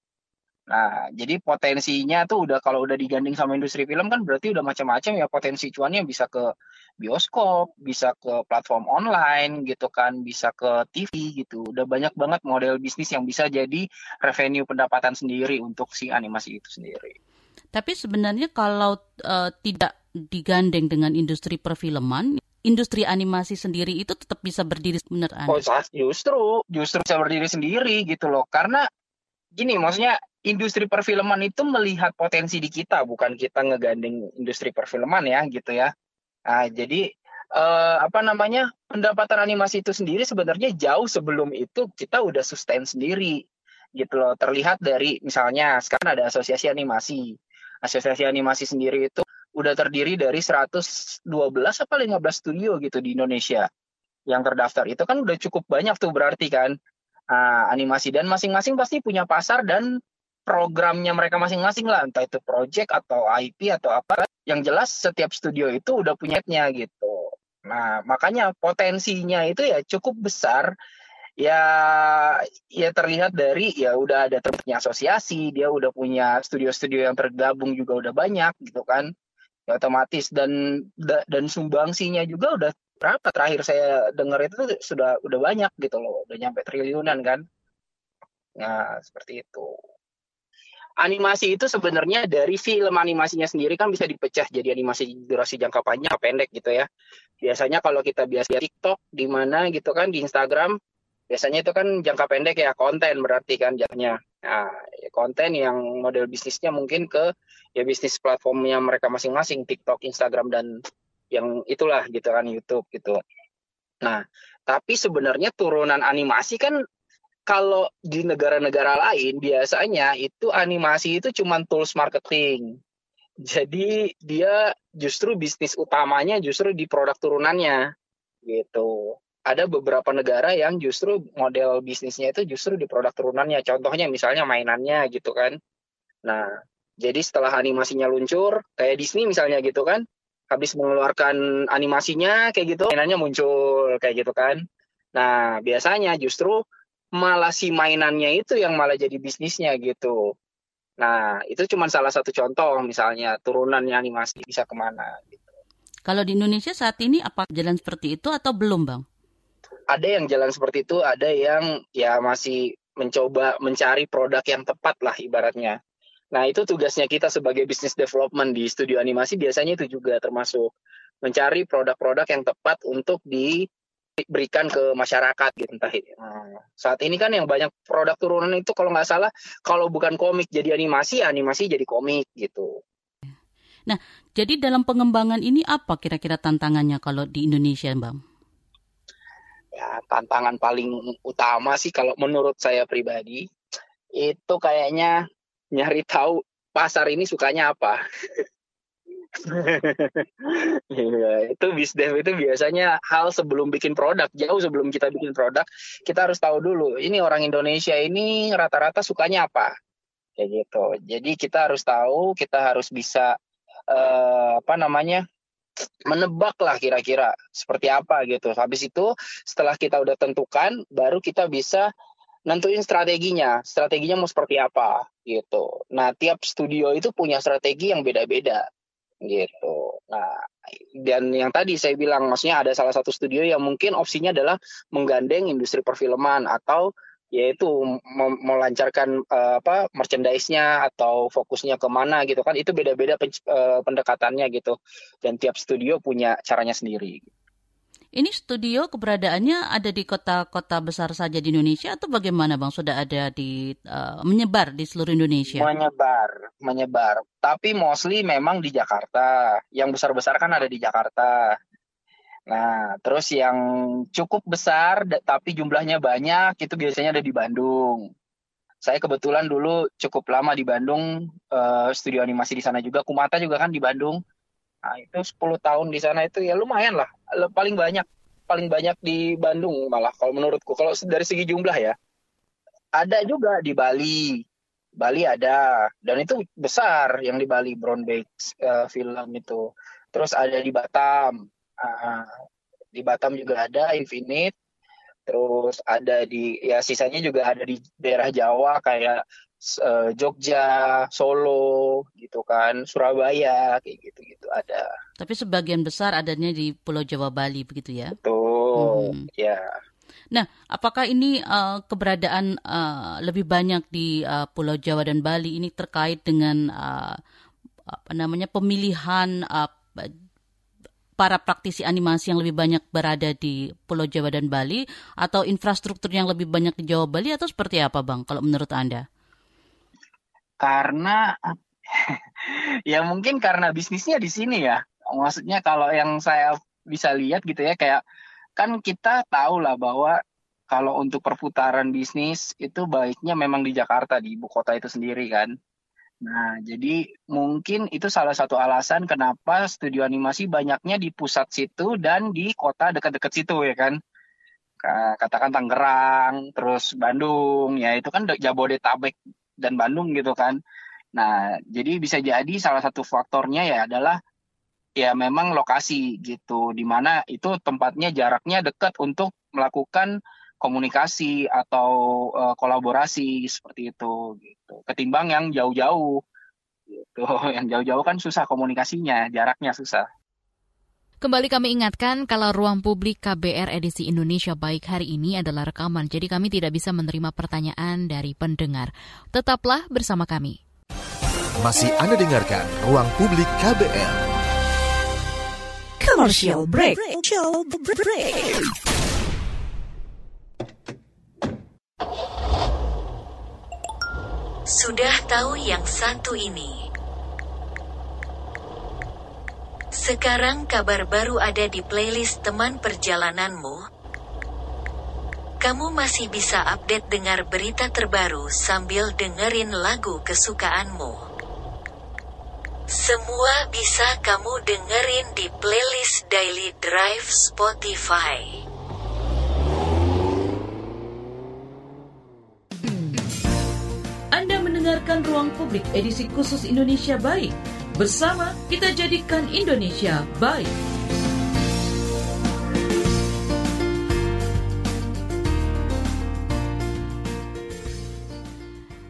Nah, jadi potensinya tuh udah kalau udah digandeng sama industri film kan berarti udah macam-macam ya potensi cuannya bisa ke bioskop, bisa ke platform online gitu kan, bisa ke TV gitu. Udah banyak banget model bisnis yang bisa jadi revenue pendapatan sendiri untuk si animasi itu sendiri. Tapi sebenarnya kalau uh, tidak digandeng dengan industri perfilman, industri animasi sendiri itu tetap bisa berdiri benar Oh, justru justru bisa berdiri sendiri gitu loh. Karena gini, maksudnya industri perfilman itu melihat potensi di kita, bukan kita ngegandeng industri perfilman ya gitu ya. Nah, jadi eh, apa namanya pendapatan animasi itu sendiri sebenarnya jauh sebelum itu kita udah sustain sendiri gitu loh. Terlihat dari misalnya sekarang ada asosiasi animasi. Asosiasi animasi sendiri itu udah terdiri dari 112 apa 15 studio gitu di Indonesia yang terdaftar. Itu kan udah cukup banyak tuh berarti kan uh, animasi dan masing-masing pasti punya pasar dan programnya mereka masing-masing lah entah itu project atau IP atau apa. Yang jelas setiap studio itu udah punya gitu. Nah, makanya potensinya itu ya cukup besar ya ya terlihat dari ya udah ada punya asosiasi, dia udah punya studio-studio yang tergabung juga udah banyak gitu kan. Ya otomatis dan dan sumbangsinya juga udah berapa terakhir saya dengar itu sudah udah banyak gitu loh udah nyampe triliunan kan. Nah seperti itu. Animasi itu sebenarnya dari film animasinya sendiri kan bisa dipecah jadi animasi durasi jangka panjang pendek gitu ya. Biasanya kalau kita biasa TikTok di mana gitu kan di Instagram biasanya itu kan jangka pendek ya konten berarti kan jatuhnya nah ya konten yang model bisnisnya mungkin ke ya bisnis platformnya mereka masing-masing TikTok, Instagram dan yang itulah gitu kan YouTube gitu. Nah, tapi sebenarnya turunan animasi kan kalau di negara-negara lain biasanya itu animasi itu cuma tools marketing. Jadi dia justru bisnis utamanya justru di produk turunannya gitu. Ada beberapa negara yang justru model bisnisnya itu justru di produk turunannya. Contohnya misalnya mainannya gitu kan. Nah, jadi setelah animasinya luncur, kayak Disney misalnya gitu kan, habis mengeluarkan animasinya kayak gitu, mainannya muncul kayak gitu kan. Nah, biasanya justru malah si mainannya itu yang malah jadi bisnisnya gitu. Nah, itu cuma salah satu contoh misalnya turunannya animasi bisa ke mana gitu. Kalau di Indonesia saat ini apa jalan seperti itu atau belum, Bang? Ada yang jalan seperti itu, ada yang ya masih mencoba mencari produk yang tepat lah ibaratnya. Nah, itu tugasnya kita sebagai business development di studio animasi biasanya itu juga termasuk mencari produk-produk yang tepat untuk diberikan ke masyarakat gitu entah nah, saat ini kan yang banyak produk turunan itu kalau nggak salah kalau bukan komik jadi animasi animasi jadi komik gitu nah jadi dalam pengembangan ini apa kira-kira tantangannya kalau di Indonesia bang ya tantangan paling utama sih kalau menurut saya pribadi itu kayaknya nyari tahu pasar ini sukanya apa. Iya, itu bisdev itu biasanya hal sebelum bikin produk, jauh sebelum kita bikin produk, kita harus tahu dulu ini orang Indonesia ini rata-rata sukanya apa. Kayak gitu. Jadi kita harus tahu, kita harus bisa uh, apa namanya? Menebak lah kira-kira seperti apa gitu. Habis itu setelah kita udah tentukan, baru kita bisa nentuin strateginya, strateginya mau seperti apa gitu. Nah, tiap studio itu punya strategi yang beda-beda gitu. Nah, dan yang tadi saya bilang maksudnya ada salah satu studio yang mungkin opsinya adalah menggandeng industri perfilman atau yaitu melancarkan uh, apa merchandise-nya atau fokusnya ke mana gitu kan itu beda-beda uh, pendekatannya gitu dan tiap studio punya caranya sendiri. Ini studio keberadaannya ada di kota-kota besar saja di Indonesia atau bagaimana bang? Sudah ada di uh, menyebar di seluruh Indonesia? Menyebar, menyebar. Tapi mostly memang di Jakarta. Yang besar-besar kan ada di Jakarta. Nah, terus yang cukup besar tapi jumlahnya banyak itu biasanya ada di Bandung. Saya kebetulan dulu cukup lama di Bandung, uh, studio animasi di sana juga. Kumata juga kan di Bandung. Nah, itu 10 tahun di sana itu ya lumayan lah. Paling banyak paling banyak di Bandung malah kalau menurutku kalau dari segi jumlah ya. Ada juga di Bali. Bali ada dan itu besar yang di Bali Brown Bag uh, film itu. Terus ada di Batam. Uh, di Batam juga ada Infinite. Terus ada di ya sisanya juga ada di daerah Jawa kayak uh, Jogja, Solo, gitu kan, Surabaya, kayak gitu-gitu ada. Tapi sebagian besar adanya di Pulau Jawa Bali begitu ya? Betul, hmm. ya. Nah, apakah ini uh, keberadaan uh, lebih banyak di uh, Pulau Jawa dan Bali ini terkait dengan uh, apa namanya pemilihan uh, para praktisi animasi yang lebih banyak berada di Pulau Jawa dan Bali atau infrastruktur yang lebih banyak di Jawa Bali atau seperti apa, Bang? Kalau menurut Anda? karena ya mungkin karena bisnisnya di sini ya maksudnya kalau yang saya bisa lihat gitu ya kayak kan kita tahu lah bahwa kalau untuk perputaran bisnis itu baiknya memang di Jakarta di ibu kota itu sendiri kan nah jadi mungkin itu salah satu alasan kenapa studio animasi banyaknya di pusat situ dan di kota dekat-dekat situ ya kan katakan Tangerang terus Bandung ya itu kan Jabodetabek dan Bandung gitu kan. Nah, jadi bisa jadi salah satu faktornya ya adalah ya memang lokasi gitu, di mana itu tempatnya jaraknya dekat untuk melakukan komunikasi atau uh, kolaborasi seperti itu gitu. Ketimbang yang jauh-jauh gitu. Yang jauh-jauh kan susah komunikasinya, jaraknya susah. Kembali kami ingatkan kalau ruang publik KBR edisi Indonesia Baik hari ini adalah rekaman, jadi kami tidak bisa menerima pertanyaan dari pendengar. Tetaplah bersama kami. Masih Anda dengarkan Ruang Publik KBR. Commercial break. Commercial break. Sudah tahu yang satu ini? Sekarang kabar baru ada di playlist teman perjalananmu. Kamu masih bisa update dengar berita terbaru sambil dengerin lagu kesukaanmu. Semua bisa kamu dengerin di playlist Daily Drive Spotify. Mendengarkan Ruang Publik edisi khusus Indonesia Baik Bersama kita jadikan Indonesia baik.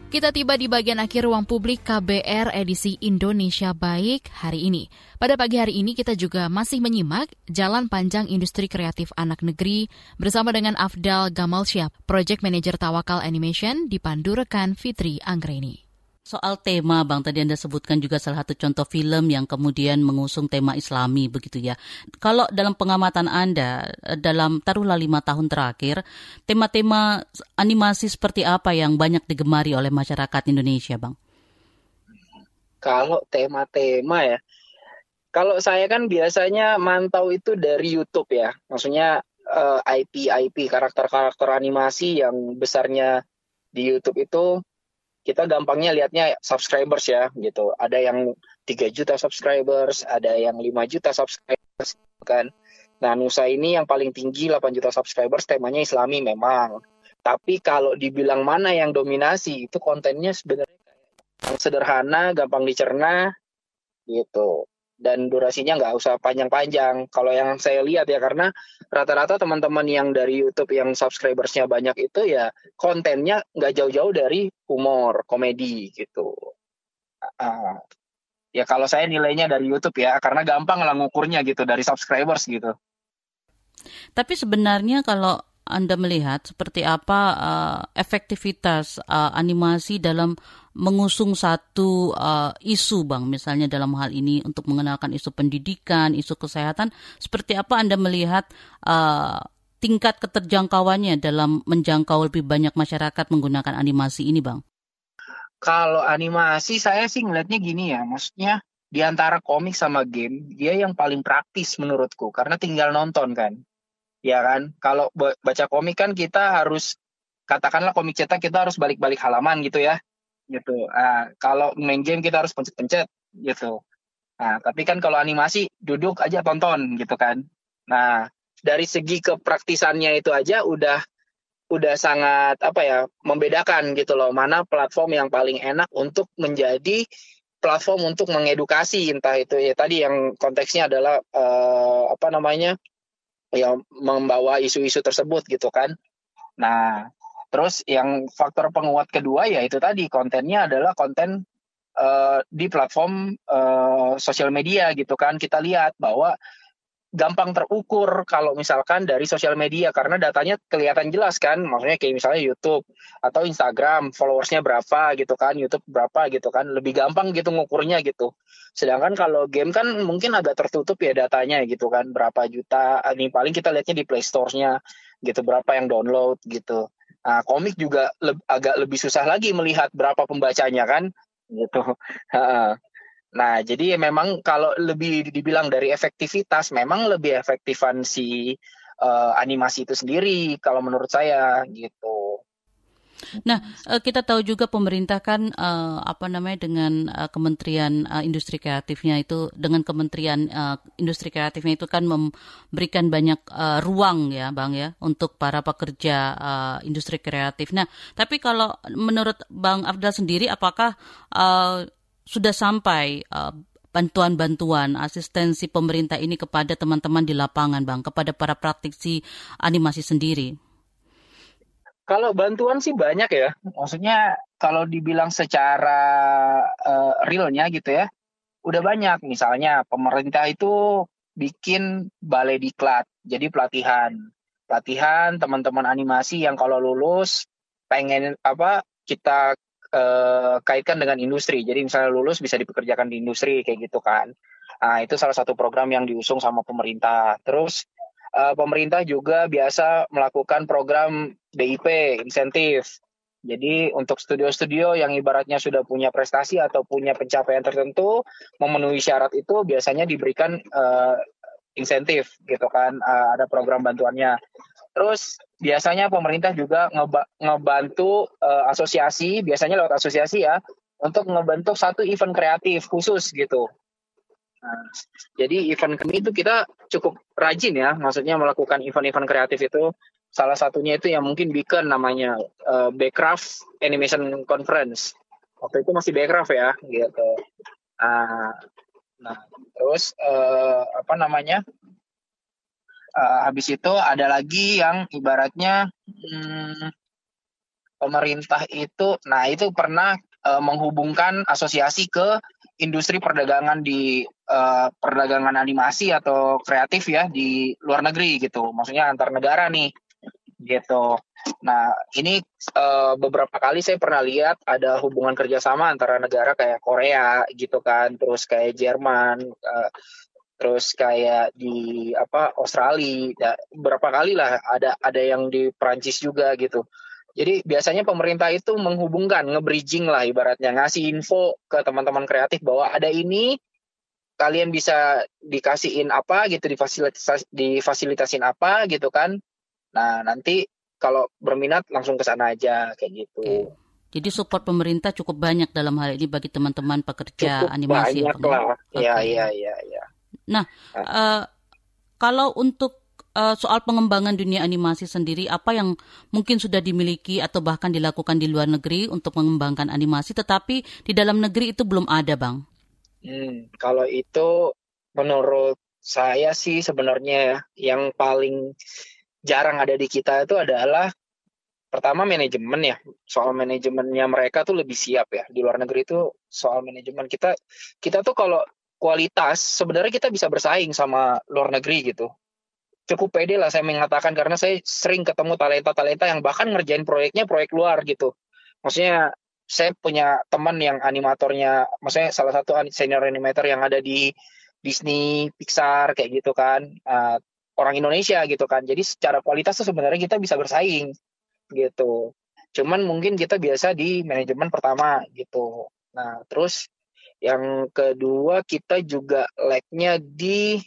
Kita tiba di bagian akhir ruang publik KBR edisi Indonesia Baik hari ini. Pada pagi hari ini kita juga masih menyimak Jalan Panjang Industri Kreatif Anak Negeri bersama dengan Afdal Gamal Syab, Project Manager Tawakal Animation dipandu rekan Fitri Anggreni. Soal tema, Bang, tadi Anda sebutkan juga salah satu contoh film yang kemudian mengusung tema islami begitu ya. Kalau dalam pengamatan Anda, dalam taruhlah lima tahun terakhir, tema-tema animasi seperti apa yang banyak digemari oleh masyarakat Indonesia, Bang? Kalau tema-tema ya, kalau saya kan biasanya mantau itu dari YouTube ya. Maksudnya eh, IP-IP, karakter-karakter animasi yang besarnya di YouTube itu kita gampangnya lihatnya subscribers ya gitu. Ada yang 3 juta subscribers, ada yang 5 juta subscribers kan. Nah, Nusa ini yang paling tinggi 8 juta subscribers temanya Islami memang. Tapi kalau dibilang mana yang dominasi itu kontennya sebenarnya sederhana, gampang dicerna gitu dan durasinya nggak usah panjang-panjang. Kalau yang saya lihat ya karena rata-rata teman-teman yang dari YouTube yang subscribersnya banyak itu ya kontennya nggak jauh-jauh dari humor, komedi gitu. Uh, ya kalau saya nilainya dari YouTube ya karena gampang lah ngukurnya gitu dari subscribers gitu. Tapi sebenarnya kalau Anda melihat seperti apa uh, efektivitas uh, animasi dalam mengusung satu uh, isu, Bang, misalnya dalam hal ini untuk mengenalkan isu pendidikan, isu kesehatan, seperti apa Anda melihat uh, tingkat keterjangkauannya dalam menjangkau lebih banyak masyarakat menggunakan animasi ini, Bang? Kalau animasi saya sih ngelihatnya gini ya, maksudnya di antara komik sama game, dia yang paling praktis menurutku. Karena tinggal nonton kan ya kan? Kalau baca komik kan kita harus katakanlah komik cetak kita harus balik-balik halaman gitu ya. Gitu. Nah, kalau main game kita harus pencet-pencet gitu. Nah tapi kan kalau animasi duduk aja tonton gitu kan. Nah dari segi kepraktisannya itu aja udah udah sangat apa ya membedakan gitu loh. Mana platform yang paling enak untuk menjadi platform untuk mengedukasi entah itu ya tadi yang konteksnya adalah uh, apa namanya yang membawa isu-isu tersebut gitu kan. Nah, terus yang faktor penguat kedua ya itu tadi kontennya adalah konten uh, di platform uh, sosial media gitu kan. Kita lihat bahwa gampang terukur kalau misalkan dari sosial media karena datanya kelihatan jelas kan. Maksudnya kayak misalnya YouTube atau Instagram followersnya berapa gitu kan YouTube berapa gitu kan. Lebih gampang gitu ngukurnya gitu. Sedangkan kalau game kan mungkin agak tertutup ya datanya gitu kan. Berapa juta ini paling kita lihatnya di Play Store-nya gitu berapa yang download gitu. Nah komik juga le agak lebih susah lagi melihat berapa pembacanya kan gitu Nah, jadi memang kalau lebih dibilang dari efektivitas, memang lebih efektifan si uh, animasi itu sendiri kalau menurut saya gitu. Nah, eh, kita tahu juga pemerintah kan uh, apa namanya dengan uh, Kementerian uh, Industri Kreatifnya itu dengan Kementerian uh, Industri Kreatifnya itu kan memberikan banyak uh, ruang ya, Bang ya, untuk para pekerja uh, industri kreatif. Nah, tapi kalau menurut Bang Afdal sendiri apakah uh, sudah sampai uh, bantuan-bantuan asistensi pemerintah ini kepada teman-teman di lapangan, Bang, kepada para praktisi animasi sendiri? Kalau bantuan sih banyak ya. Maksudnya kalau dibilang secara uh, realnya gitu ya, udah banyak. Misalnya pemerintah itu bikin balai diklat, jadi pelatihan. Pelatihan teman-teman animasi yang kalau lulus pengen apa kita uh, kaitkan dengan industri. Jadi misalnya lulus bisa dipekerjakan di industri kayak gitu kan. Nah, itu salah satu program yang diusung sama pemerintah. Terus uh, pemerintah juga biasa melakukan program BIP, insentif. Jadi untuk studio-studio yang ibaratnya sudah punya prestasi atau punya pencapaian tertentu, memenuhi syarat itu biasanya diberikan uh, insentif gitu kan, uh, ada program bantuannya. Terus biasanya pemerintah juga ngeba ngebantu uh, asosiasi, biasanya lewat asosiasi ya, untuk ngebentuk satu event kreatif khusus gitu. Nah, jadi event kami itu kita cukup rajin ya, maksudnya melakukan event-event kreatif itu. Salah satunya itu yang mungkin Beacon namanya uh, Backcraft Animation Conference. Waktu itu masih Backcraft ya, gitu. Uh, nah, terus uh, apa namanya? Uh, habis itu ada lagi yang ibaratnya hmm, pemerintah itu, nah itu pernah uh, menghubungkan asosiasi ke industri perdagangan di uh, perdagangan animasi atau kreatif ya di luar negeri gitu, maksudnya antar negara nih gitu. Nah ini uh, beberapa kali saya pernah lihat ada hubungan kerjasama antara negara kayak Korea gitu kan, terus kayak Jerman, uh, terus kayak di apa Australia ya, berapa kali lah ada ada yang di Prancis juga gitu jadi biasanya pemerintah itu menghubungkan nge-bridging lah ibaratnya ngasih info ke teman-teman kreatif bahwa ada ini kalian bisa dikasihin apa gitu difasilitas difasilitasin apa gitu kan nah nanti kalau berminat langsung ke sana aja kayak gitu. Jadi support pemerintah cukup banyak dalam hal ini bagi teman-teman pekerja cukup animasi. Banyak lah, iya iya iya. Ya. Nah, uh, kalau untuk uh, soal pengembangan dunia animasi sendiri, apa yang mungkin sudah dimiliki atau bahkan dilakukan di luar negeri untuk mengembangkan animasi, tetapi di dalam negeri itu belum ada, bang? Hmm, kalau itu menurut saya sih sebenarnya yang paling jarang ada di kita itu adalah pertama manajemen ya. Soal manajemennya mereka tuh lebih siap ya. Di luar negeri itu soal manajemen. Kita kita tuh kalau kualitas sebenarnya kita bisa bersaing sama luar negeri gitu. cukup pede lah saya mengatakan karena saya sering ketemu talenta-talenta yang bahkan ngerjain proyeknya proyek luar gitu. Maksudnya saya punya teman yang animatornya, maksudnya salah satu senior animator yang ada di Disney, Pixar kayak gitu kan, uh, orang Indonesia gitu kan. Jadi secara kualitas tuh sebenarnya kita bisa bersaing gitu. Cuman mungkin kita biasa di manajemen pertama gitu. Nah terus yang kedua kita juga lag-nya di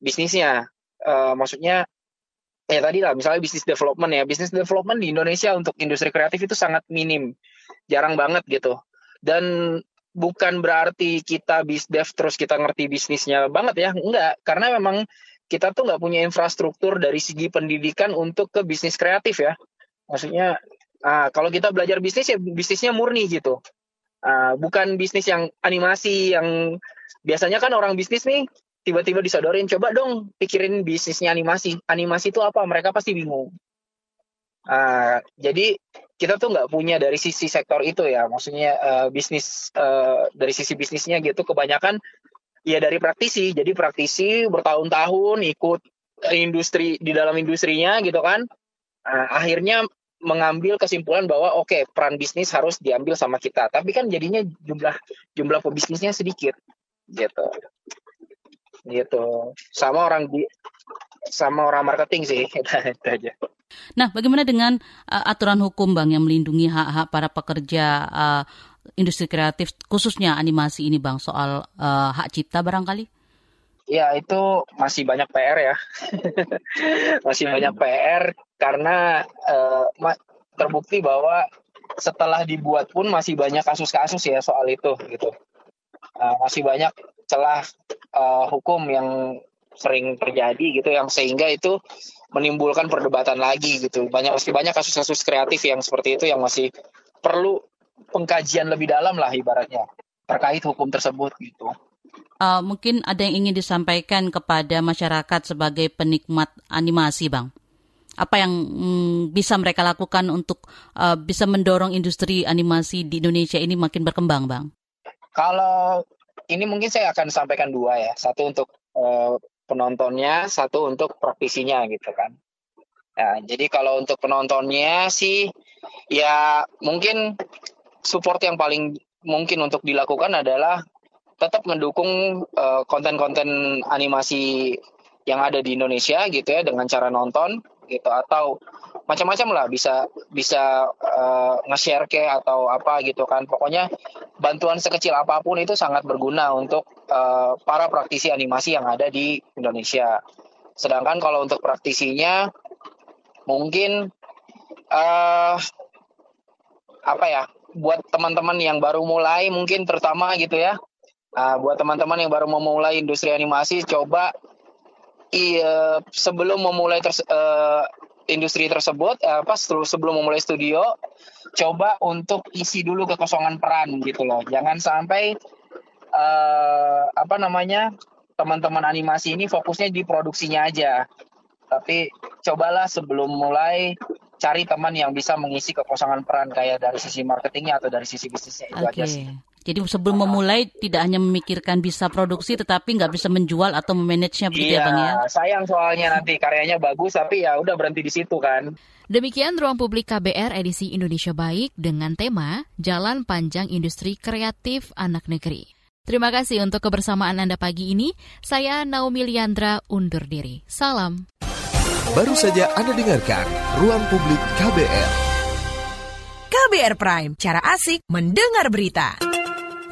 bisnisnya. Uh, maksudnya ya tadi lah misalnya bisnis development ya. Bisnis development di Indonesia untuk industri kreatif itu sangat minim. Jarang banget gitu. Dan bukan berarti kita bis dev terus kita ngerti bisnisnya banget ya. Enggak karena memang kita tuh nggak punya infrastruktur dari segi pendidikan untuk ke bisnis kreatif ya. Maksudnya uh, kalau kita belajar bisnis ya bisnisnya murni gitu uh, bukan bisnis yang animasi yang biasanya kan orang bisnis nih tiba-tiba disodorin coba dong pikirin bisnisnya animasi. Animasi itu apa? Mereka pasti bingung. Uh, jadi kita tuh nggak punya dari sisi sektor itu ya. Maksudnya uh, bisnis uh, dari sisi bisnisnya gitu. Kebanyakan ya dari praktisi. Jadi praktisi bertahun-tahun ikut industri di dalam industrinya gitu kan. Uh, akhirnya mengambil kesimpulan bahwa oke okay, peran bisnis harus diambil sama kita. Tapi kan jadinya jumlah jumlah pebisnisnya sedikit gitu. Gitu. Sama orang di sama orang marketing sih itu aja. Nah bagaimana dengan uh, aturan hukum bang yang melindungi hak-hak para pekerja uh, industri kreatif khususnya animasi ini bang soal uh, hak cipta barangkali Ya itu masih banyak PR ya, masih banyak PR karena uh, terbukti bahwa setelah dibuat pun masih banyak kasus-kasus ya soal itu gitu, uh, masih banyak celah uh, hukum yang sering terjadi gitu yang sehingga itu menimbulkan perdebatan lagi gitu. Banyak masih banyak kasus-kasus kreatif yang seperti itu yang masih perlu pengkajian lebih dalam lah ibaratnya terkait hukum tersebut gitu. Uh, mungkin ada yang ingin disampaikan kepada masyarakat sebagai penikmat animasi, bang. Apa yang mm, bisa mereka lakukan untuk uh, bisa mendorong industri animasi di Indonesia ini makin berkembang, bang? Kalau ini mungkin saya akan sampaikan dua ya. Satu untuk uh, penontonnya, satu untuk praktisinya gitu kan. Nah, jadi kalau untuk penontonnya sih ya mungkin support yang paling mungkin untuk dilakukan adalah tetap mendukung eh, konten-konten animasi yang ada di Indonesia gitu ya dengan cara nonton gitu atau macam-macam lah bisa bisa uh, nge-share ke atau apa gitu kan. Pokoknya bantuan sekecil apa pun itu sangat berguna untuk uh, para praktisi animasi yang ada di Indonesia. Sedangkan kalau untuk praktisinya mungkin uh, apa ya buat teman-teman yang baru mulai mungkin terutama gitu ya uh, buat teman-teman yang baru memulai industri animasi coba iya sebelum memulai ter, uh, industri tersebut eh, apa sebelum memulai studio coba untuk isi dulu kekosongan peran gitu loh. Jangan sampai uh, apa namanya teman-teman animasi ini fokusnya di produksinya aja. Tapi cobalah sebelum mulai cari teman yang bisa mengisi kekosongan peran kayak dari sisi marketingnya atau dari sisi bisnisnya. Itu okay. aja sih jadi sebelum memulai tidak hanya memikirkan bisa produksi tetapi nggak bisa menjual atau memanagenya begitu ya, iya, ya Bang ya. sayang soalnya nanti karyanya bagus tapi ya udah berhenti di situ kan. Demikian Ruang Publik KBR edisi Indonesia Baik dengan tema Jalan Panjang Industri Kreatif Anak Negeri. Terima kasih untuk kebersamaan Anda pagi ini. Saya Naomi Liandra undur diri. Salam. Baru saja Anda dengarkan Ruang Publik KBR. KBR Prime, cara asik mendengar berita.